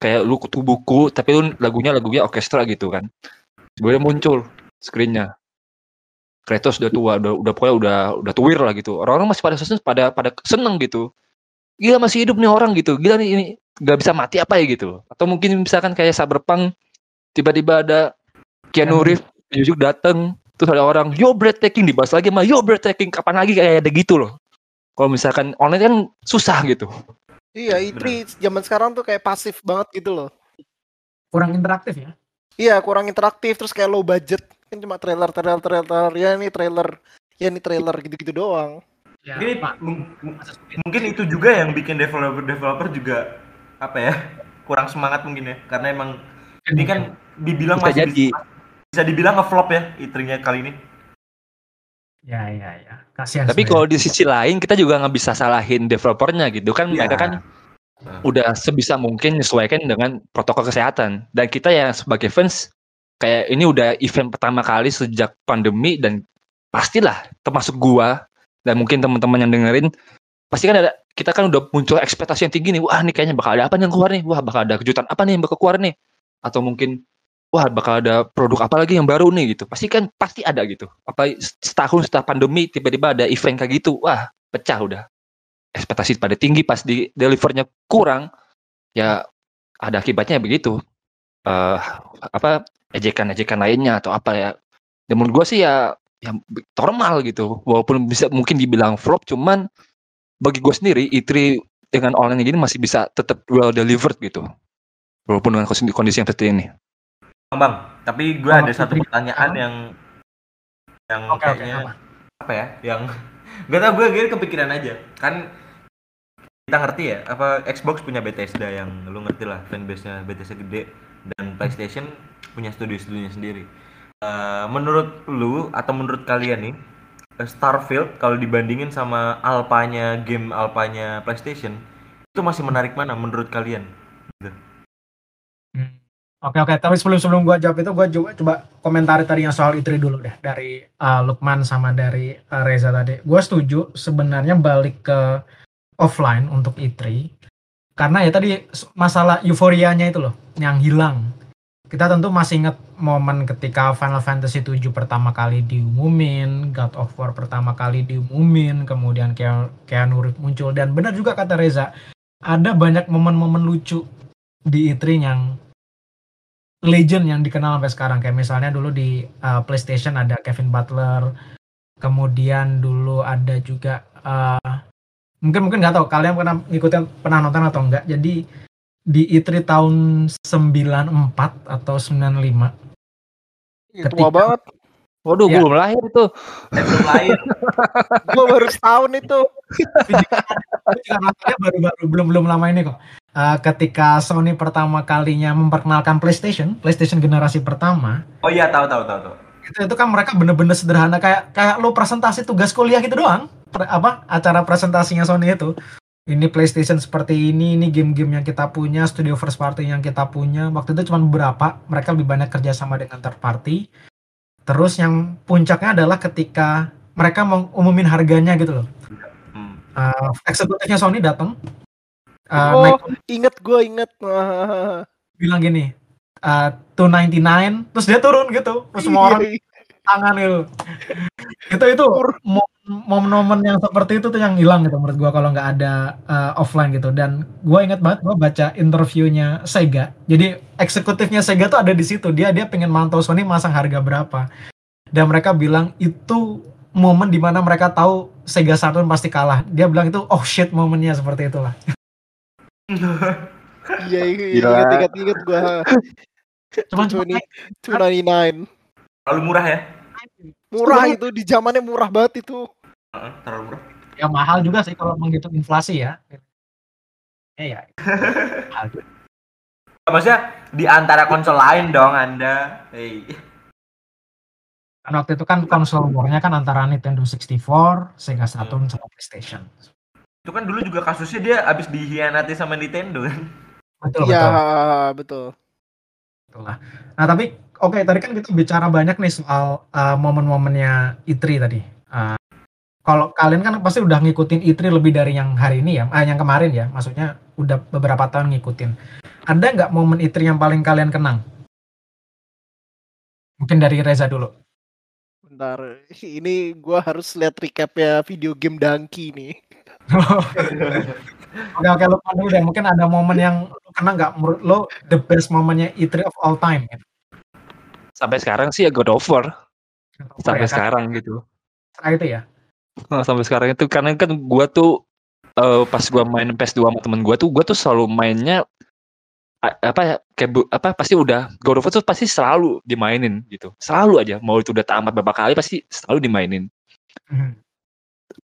kayak lu kutu buku tapi lu lagunya lagunya orkestra gitu kan. Sebenarnya muncul screennya. Kratos udah tua udah udah pokoknya udah udah tuwir lah gitu. Orang-orang masih pada seneng pada pada seneng gitu. Gila masih hidup nih orang gitu. Gila nih ini nggak bisa mati apa ya gitu. Atau mungkin misalkan kayak Cyberpunk tiba-tiba ada Keanu Reeves Yujuk dateng terus ada orang yo breathtaking. Dibahas lagi mah yo breathtaking. Kapan lagi kayak ada gitu loh. Kalau misalkan online kan susah gitu Iya, E3 zaman sekarang tuh kayak pasif banget gitu loh. kurang interaktif ya Iya, kurang interaktif terus kayak low budget. Kan cuma trailer, trailer, trailer. Ya ini trailer. Ya ini trailer gitu-gitu doang. ya, Mungkin, Pak. mung- mung- mungkin itu juga yang bikin developer-developer juga apa ya kurang semangat mungkin ya karena emang ini kan dibilang Bisa masih jadi. bisa, bisa dibilang ngeflop ya itrinya kali ini. Ya ya ya. Kasihan tapi kalau di sisi lain kita juga nggak bisa salahin developernya gitu kan. Iya. mereka kan udah sebisa mungkin menyesuaikan dengan protokol kesehatan. Dan kita ya sebagai fans kayak ini udah event pertama kali sejak pandemi dan pastilah termasuk gua dan mungkin teman-teman yang dengerin pasti kan ada kita kan udah muncul ekspektasi yang tinggi nih. Wah nih kayaknya bakal ada apa nih yang keluar nih? Wah bakal ada kejutan apa nih yang bakal keluar nih? Atau mungkin wah bakal ada produk apa lagi yang baru nih gitu. Pasti kan pasti ada gitu. Apa setahun setelah pandemi tiba-tiba ada event kayak gitu wah pecah udah. Ekspektasi pada tinggi pas di delivernya kurang ya ada akibatnya begitu. Eh apa ejekan-ejekan lainnya atau apa ya. Dan menurut gue sih ya ya normal gitu. Walaupun bisa mungkin dibilang flop cuman bagi gue sendiri E3 dengan online gini masih bisa tetap well delivered gitu. Walaupun dengan kondisi yang seperti ini Bang, Bang, tapi gue Kalau ada satu pertanyaan Apa? yang yang oke kayaknya apa? apa ya? Yang gak tau gue gue kepikiran aja. Kan kita ngerti ya apa Xbox punya Bethesda yang lu ngerti lah fanbase nya Bethesda gede dan PlayStation punya studio-studionya sendiri. Eh, menurut lu atau menurut kalian nih eh, Starfield kalau dibandingin sama alpanya game alpanya PlayStation itu masih menarik mana menurut kalian. Oke oke, tapi sebelum sebelum gua jawab itu gua coba coba komentari tadi yang soal ITRI dulu deh dari uh, Lukman sama dari uh, Reza tadi. Gua setuju sebenarnya balik ke offline untuk ITRI karena ya tadi masalah euforianya itu loh yang hilang. Kita tentu masih ingat momen ketika Final Fantasy 7 pertama kali diumumin, God of War pertama kali diumumin, kemudian Kea- Keanu Reeves muncul dan benar juga kata Reza, ada banyak momen-momen lucu di E3 yang legend yang dikenal sampai sekarang. Kayak misalnya dulu di uh, PlayStation ada Kevin Butler kemudian dulu ada juga uh, mungkin mungkin nggak tahu. Kalian pernah ngikutin pernah nonton atau enggak jadi di E3 tahun 94 atau 95 Ih, Ketika- Tua banget. waduh Ya. gue belum lahir saya belum lahir. Gua baru setahun itu. Juga, baru-baru belum belum lama ini kok Uh, ketika Sony pertama kalinya memperkenalkan PlayStation PlayStation generasi pertama oh iya tahu tahu tahu tahu. itu itu kan mereka bener-bener sederhana kayak kayak lo presentasi tugas kuliah gitu doang. Pre- apa acara presentasinya Sony itu. Ini PlayStation seperti ini ini game-game yang kita punya studio first party yang kita punya. Waktu itu cuma beberapa mereka lebih banyak kerjasama dengan third party. Terus yang puncaknya adalah ketika mereka mau umumin harganya gitu loh. Uh, eksekutifnya Sony datang uh, Oh, naik inget gue inget. Bilang gini uh, 299 terus dia turun gitu terus semua orang Iya, tangan itu. Itu itu mo- momen-momen yang seperti itu tuh yang hilang gitu menurut gua kalau nggak ada uh, offline gitu. Dan gua ingat banget gua baca interviewnya Sega. Jadi eksekutifnya Sega tuh ada di situ. Dia dia pengen mantau Sony masang harga berapa. Dan mereka bilang itu momen di mana mereka tahu Sega Saturn pasti kalah. Dia bilang itu oh shit momennya seperti itulah Iya, iya, Gila. inget inget inget gue. cuman cuma Two ninety nine. terlalu murah ya Murah itu di zamannya murah banget itu. Heeh, terlalu murah ya mahal juga sih kalau menghitung inflasi ya ya ya mahal juga. maksudnya di antara konsol lain dong anda hey. kan waktu itu kan konsol warnya kan antara Nintendo 64, Sega Saturn sama PlayStation. Itu kan dulu juga kasusnya dia abis dihianati sama Nintendo kan Betul Iya, betul. betul. betul lah. Nah tapi oke tadi kan kita bicara banyak nih soal uh, momen-momennya E3 tadi. Uh, kalau kalian kan pasti udah ngikutin E3 lebih dari yang hari ini ya, ah, yang kemarin ya. Maksudnya udah beberapa tahun ngikutin. Ada nggak momen E3 yang paling kalian kenang? Mungkin dari Reza dulu. Bentar, ini gua harus lihat recapnya video game Dangki nih. Oke oke lupa dulu deh. Mungkin ada momen yang lo kena nggak menurut lo the best momennya E3 of all time. Gitu. sampai sekarang sih ya God of War sampai ya, kan? sekarang gitu. Setelah itu ya. Nah, sampai sekarang itu karena kan gua tuh eh, pas gua main PS2 sama temen gua tuh gua tuh selalu mainnya apa ya kayak bu- apa pasti udah God of War tuh pasti selalu dimainin gitu. Selalu aja mau itu udah tamat beberapa kali pasti selalu dimainin. Mhm.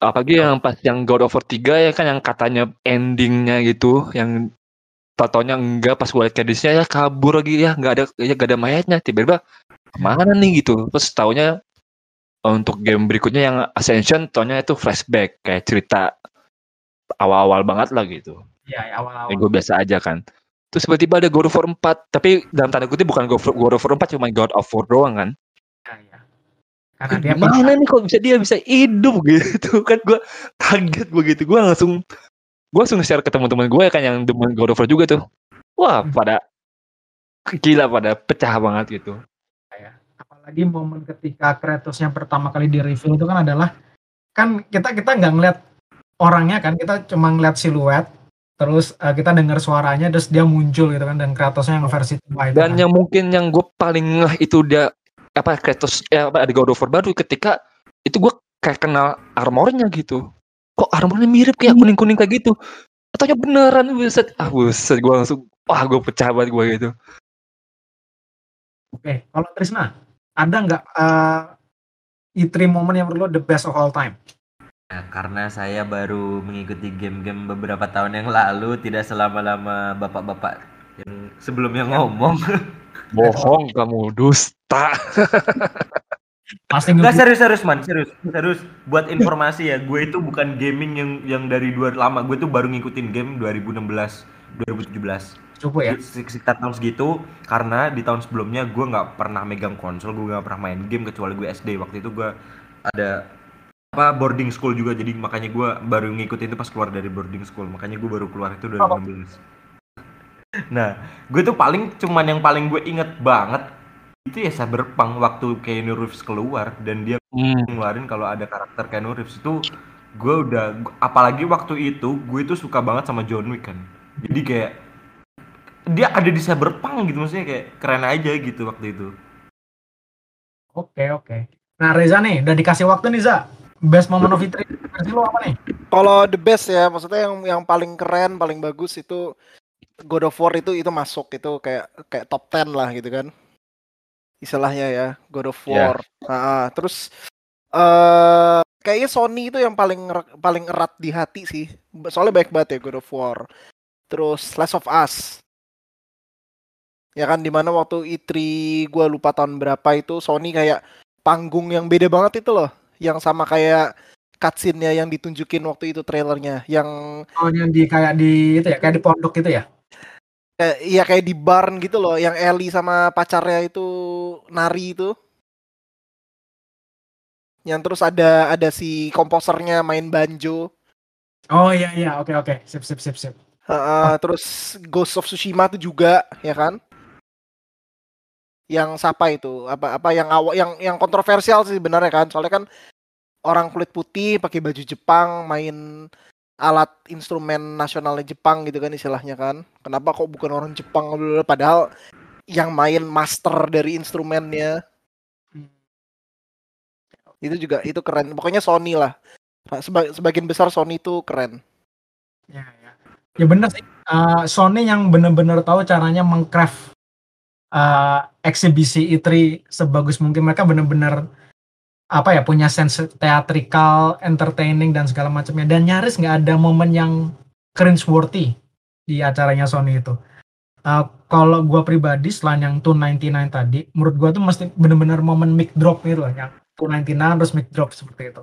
Apalagi yang pas yang God of War 3 ya kan yang katanya endingnya gitu yang totonya enggak pas gue liat ya kabur lagi ya nggak ada ya nggak ada mayatnya tiba-tiba ke mana nih gitu terus taunya eh, untuk game berikutnya yang Ascension taunya itu flashback kayak cerita awal-awal banget lah gitu Iya, ya, awal-awal. yang gue biasa aja kan terus tiba-tiba ada God of War 4 tapi dalam tanda kutip bukan God of War- God of War 4 cuma God of War doang kan Ya, ya. Karena dia gimana nih kok bisa dia bisa hidup gitu kan gue kaget begitu gue langsung gue langsung share ke teman-teman gue kan yang demen God of War juga tuh wah Hmm. pada gila pada pecah banget gitu ya. Apalagi momen ketika Kratos yang pertama kali di reveal itu kan adalah kan kita kita nggak ngeliat orangnya kan kita cuma ngeliat siluet terus eh, kita dengar suaranya terus dia muncul gitu kan dan Kratosnya yang versi tua itu dan kan. yang mungkin yang gue paling ngeh itu dia apa Kratos eh, apa ada God of War baru ketika itu gue kayak kenal armornya gitu. Kok armornya mirip kayak kuning kuning kayak gitu? Atau beneran buset. Ah buset gue langsung wah gue pecah banget gue gitu. Oke, kalau Trisna ada nggak eh, E3 momen yang menurut lo the best of all time? Nah, karena saya baru mengikuti game-game beberapa tahun yang lalu, tidak selama-lama bapak-bapak yang sebelumnya ngomong. bohong kamu Pasti Enggak nge- serius serius man, serius. Serius. Buat informasi ya, gue itu bukan gaming yang yang dari dua lama, gue tuh baru ngikutin game 2016, 2017. cukup ya. Sek- sekitar tahun segitu karena di tahun sebelumnya gue nggak pernah megang konsol gue nggak pernah main game kecuali gue SD waktu itu gue ada apa boarding school juga. Jadi makanya gue baru ngikutin itu pas keluar dari boarding school. Makanya gue baru keluar itu 2016 nah gue tuh paling cuman yang paling gue inget banget itu ya Cyberpunk waktu Keanu Reeves keluar dan dia Hmm. ngeluarin kalau ada karakter Keanu Reeves itu gue udah apalagi waktu itu gue itu suka banget sama John Wick kan jadi kayak dia ada di Cyberpunk gitu maksudnya kayak keren aja gitu waktu itu Oke oke. Nah Reza nih udah dikasih waktu nih Za. Best moment of E3 versi lo apa nih? Kalau the best ya, maksudnya yang yang paling keren, paling bagus itu God of War itu itu masuk itu kayak kayak top 10 lah gitu kan. Istilahnya ya, God of Ya. War. Nah, terus eh kayaknya Sony itu yang paling paling erat di hati sih. Soalnya baik banget ya God of War. Terus Last of Us. Ya kan di mana waktu E3 gua lupa tahun berapa itu Sony kayak panggung yang beda banget itu loh. Yang sama kayak cutscene-nya yang ditunjukin waktu itu trailernya yang Oh yang di kayak di itu ya kayak di pondok gitu ya? kayak iya kayak di barn gitu loh yang Ellie sama pacarnya itu nari itu. Yang terus ada ada si komposernya main banjo. Oh iya iya. Oke oke. Sip sip sip sip. Heeh, terus Ghost of Tsushima itu juga ya kan? Yang siapa itu? Apa apa yang awal yang yang kontroversial sih sebenarnya kan? Soalnya kan orang kulit putih pakai baju Jepang main alat instrumen nasionalnya Jepang gitu kan istilahnya kan? Kenapa kok bukan orang Jepang? Padahal yang main master dari instrumennya. Itu juga itu keren. Pokoknya Sony lah. Seba- sebagian besar Sony itu keren. Ya ya. Ya bener sih. Eh, Sony yang bener-bener tahu caranya mengcraft eh, eksibisi E3 sebagus mungkin. Mereka bener-bener apa ya punya sense theatrical, entertaining dan segala macamnya. Dan nyaris nggak ada momen yang cringe worthy di acaranya Sony itu. Eh, kalau gua pribadi selain yang 299 tadi, menurut gua tuh mesti bener-bener momen mic drop gitu loh, yang 299 terus mic drop seperti itu.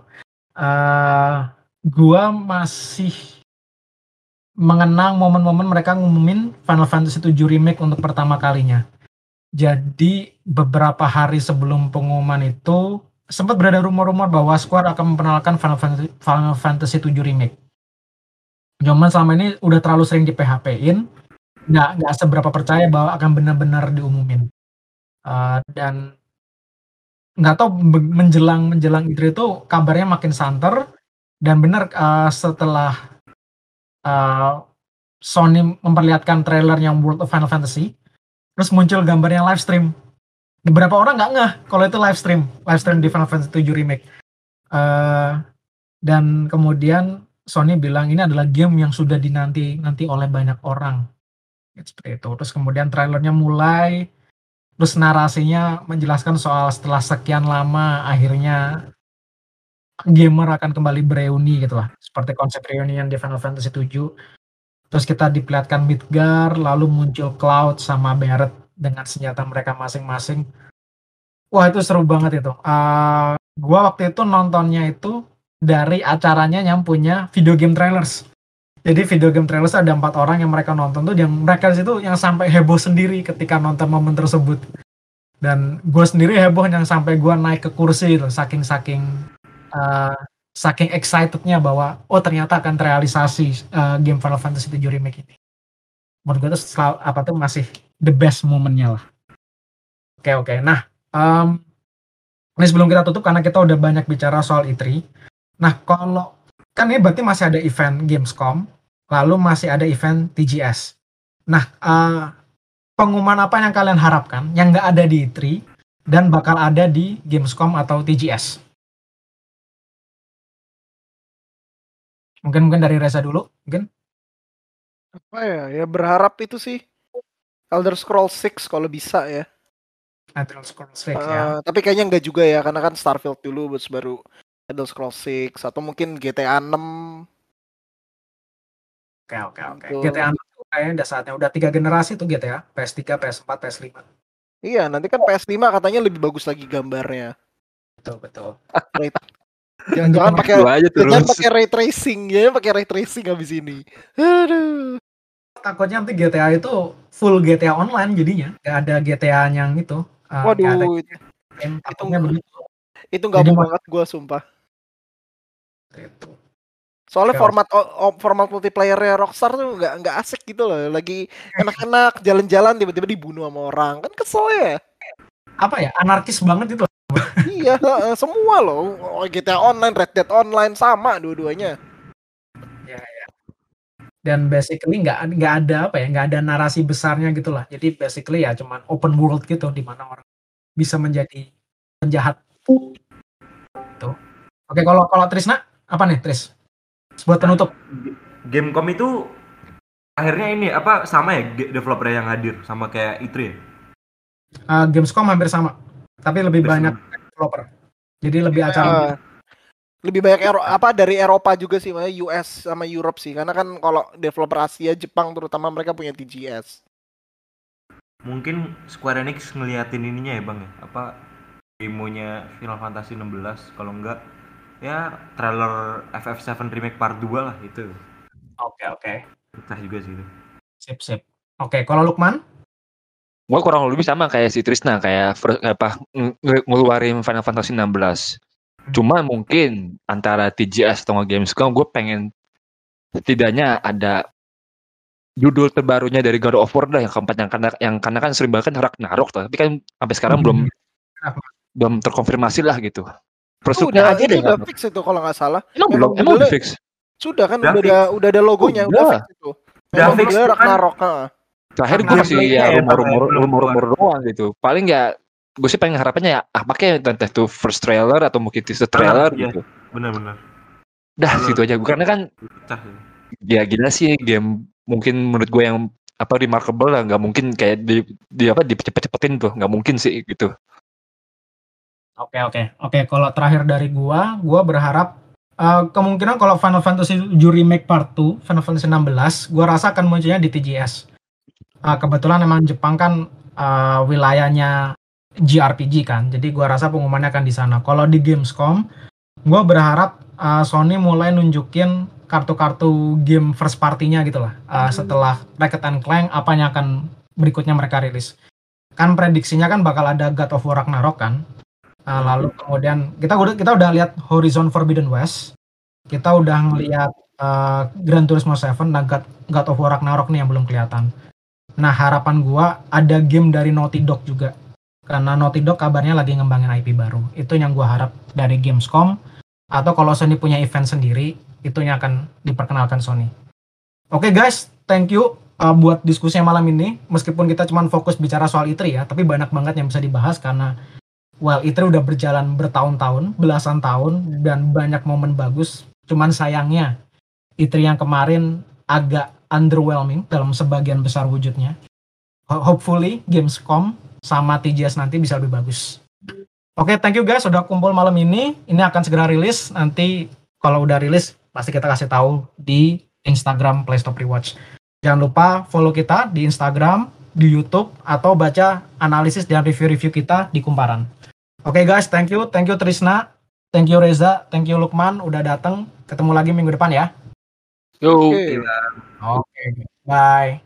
eh gua masih mengenang momen-momen mereka ngumumin Final Fantasy 7 Remake untuk pertama kalinya. Jadi beberapa hari sebelum pengumuman itu sempat berada rumor-rumor bahwa Square akan memperkenalkan Final Fantasy, Final Fantasy 7 Remake. Cuman selama ini udah terlalu sering di PHP-in, nggak nggak seberapa percaya bahwa akan benar-benar diumumin. Uh, dan nggak tahu menjelang menjelang itu itu kabarnya makin santer dan benar uh, setelah uh, Sony memperlihatkan trailer yang World of Final Fantasy, terus muncul gambar yang live stream beberapa orang nggak ngeh kalau itu live stream, live stream di Final Fantasy 7 remake. Uh, dan kemudian Sony bilang ini adalah game yang sudah dinanti nanti oleh banyak orang. Seperti itu. Terus kemudian trailernya mulai, terus narasinya menjelaskan soal setelah sekian lama akhirnya gamer akan kembali bereuni gitu lah. Seperti konsep reunion di Final Fantasy 7. Terus kita diperlihatkan Midgar, lalu muncul Cloud sama Barret dengan senjata mereka masing-masing. Wah itu seru banget itu. Uh, gua waktu itu nontonnya itu dari acaranya yang punya video game trailers. Jadi video game trailers ada empat orang yang mereka nonton tuh yang mereka situ yang sampai heboh sendiri ketika nonton momen tersebut. Dan gue sendiri heboh yang sampai gue naik ke kursi itu saking saking uh, saking excitednya bahwa oh ternyata akan terrealisasi uh, game Final Fantasy 7 remake ini. Menurut gue tuh selalu, apa tuh masih the best momennya lah. Oke okay, oke. Okay. Nah um, ini sebelum kita tutup karena kita udah banyak bicara soal E3 Nah, kalau kan ini berarti masih ada event Gamescom, lalu masih ada event TGS. Nah, uh, pengumuman apa yang kalian harapkan yang nggak ada di E3 dan bakal ada di Gamescom atau TGS? Mungkin mungkin dari Reza dulu, mungkin. Apa ya? Ya berharap itu sih Elder Scrolls 6 kalau bisa ya. Elder Scrolls 6 uh, ya. Eh, tapi kayaknya nggak juga ya karena kan Starfield dulu baru Elder Scrolls 6 atau mungkin GTA 6 Oke oke oke. GTA 6 kayaknya udah saatnya udah tiga generasi tuh GTA, PS3, PS4, PS5. Iya, nanti kan PS5 katanya lebih bagus lagi gambarnya. Betul betul. jangan jangan pakai aja terus. Jangan pakai ray tracing ya, pakai ray tracing habis ini. Aduh. Takutnya nanti GTA itu full GTA online jadinya, gak ada GTA yang itu. Uh, Waduh, ada itu, itu, begitu. Itu gak mau banget gue sumpah. Itu. Soalnya format format multiplayer Rockstar tuh nggak nggak asik gitu loh. Lagi enak-enak jalan-jalan tiba-tiba dibunuh sama orang. Kan kesel ya. Apa ya? Anarkis banget itu. iya, semua loh. GTA Online, Red Dead Online sama dua-duanya. Ya, ya. Dan basically nggak nggak ada apa ya, nggak ada narasi besarnya gitu lah. Jadi basically ya cuman open world gitu di mana orang bisa menjadi penjahat. Tuh. Oke, kalau kalau Trisna apa nih Tris? Buat penutup. Gamecom itu akhirnya ini apa sama ya developer yang hadir sama kayak E3 ya? Uh, Gamescom hampir sama, tapi lebih hampir banyak sama. developer. Jadi lebih uh, acara. Lebih banyak Ero apa dari Eropa juga sih, US sama Europe sih. Karena kan kalau developer Asia, Jepang terutama mereka punya TGS. Mungkin Square Enix ngeliatin ininya ya bang ya, apa demonya Final Fantasy 16 kalau enggak ya trailer FF7 remake part 2 lah itu. Oke okay, oke. Okay. Pecah juga sih itu. Sip sip. Oke, okay, kalau Lukman? Gue kurang lebih sama kayak si Trisna kayak apa ngeluarin Final Fantasy 16. Hmm. Cuma mungkin antara TGS atau Gamescom gue pengen setidaknya ada judul terbarunya dari God of War dah yang keempat yang karena yang karena kan sering banget kan Ragnarok tuh tapi kan sampai sekarang hmm. belum belum terkonfirmasi lah gitu Prosuknya oh, aja deh. Udah fix itu kalau nggak salah. Emang belum? Emang udah fix? Sudah kan udah, udah ada udah ada logonya oh, udah fix itu. Udah fix Ragnarok. Kan. Terakhir gue masih ya rumor-rumor rumor-rumor doang gitu. Paling ya gue sih pengen harapannya ya ah pakai entah itu first trailer atau mungkin teaser trailer iya. gitu. Benar-benar. Dah bener. situ aja gue karena kan ya gila sih game mungkin menurut gue yang apa remarkable lah nggak mungkin kayak di, di apa dicepet-cepetin tuh nggak mungkin sih gitu Oke oke oke. Kalau terakhir dari gua, gua berharap uh, kemungkinan kalau Final Fantasy 7 Remake Part 2, Final Fantasy 16, gua rasa akan munculnya di TGS. Uh, kebetulan emang Jepang kan uh, wilayahnya JRPG kan, jadi gua rasa pengumumannya akan di sana. Kalau di Gamescom, gua berharap uh, Sony mulai nunjukin kartu-kartu game first party-nya gitu lah. Uh, setelah Ratchet and Clank, apa yang akan berikutnya mereka rilis. Kan prediksinya kan bakal ada God of War Ragnarok kan Nah, lalu kemudian kita udah kita udah lihat Horizon Forbidden West. Kita udah ngelihat uh, Gran Turismo 7 dan God, God of War Ragnarok nih yang belum kelihatan. Nah, harapan gua ada game dari Naughty Dog juga. Karena Naughty Dog kabarnya lagi ngembangin IP baru. Itu yang gua harap dari Gamescom atau kalau Sony punya event sendiri, itu yang akan diperkenalkan Sony. Oke okay, guys, thank you uh, buat diskusinya malam ini. Meskipun kita cuma fokus bicara soal ITRI ya, tapi banyak banget yang bisa dibahas karena well ITRI udah berjalan bertahun-tahun, belasan tahun dan banyak momen bagus. Cuman sayangnya ITRI yang kemarin agak underwhelming dalam sebagian besar wujudnya. Hopefully Gamescom sama TGS nanti bisa lebih bagus. Oke, okay, thank you guys sudah kumpul malam ini. Ini akan segera rilis. Nanti kalau udah rilis pasti kita kasih tahu di Instagram Playstop Rewatch. Jangan lupa follow kita di Instagram, di YouTube atau baca analisis dan review-review kita di Kumparan. Oke okay guys, thank you, thank you Trisna, thank you Reza, thank you Lukman udah datang. Ketemu lagi minggu depan ya. Yo. Oke. Oke, okay. bye.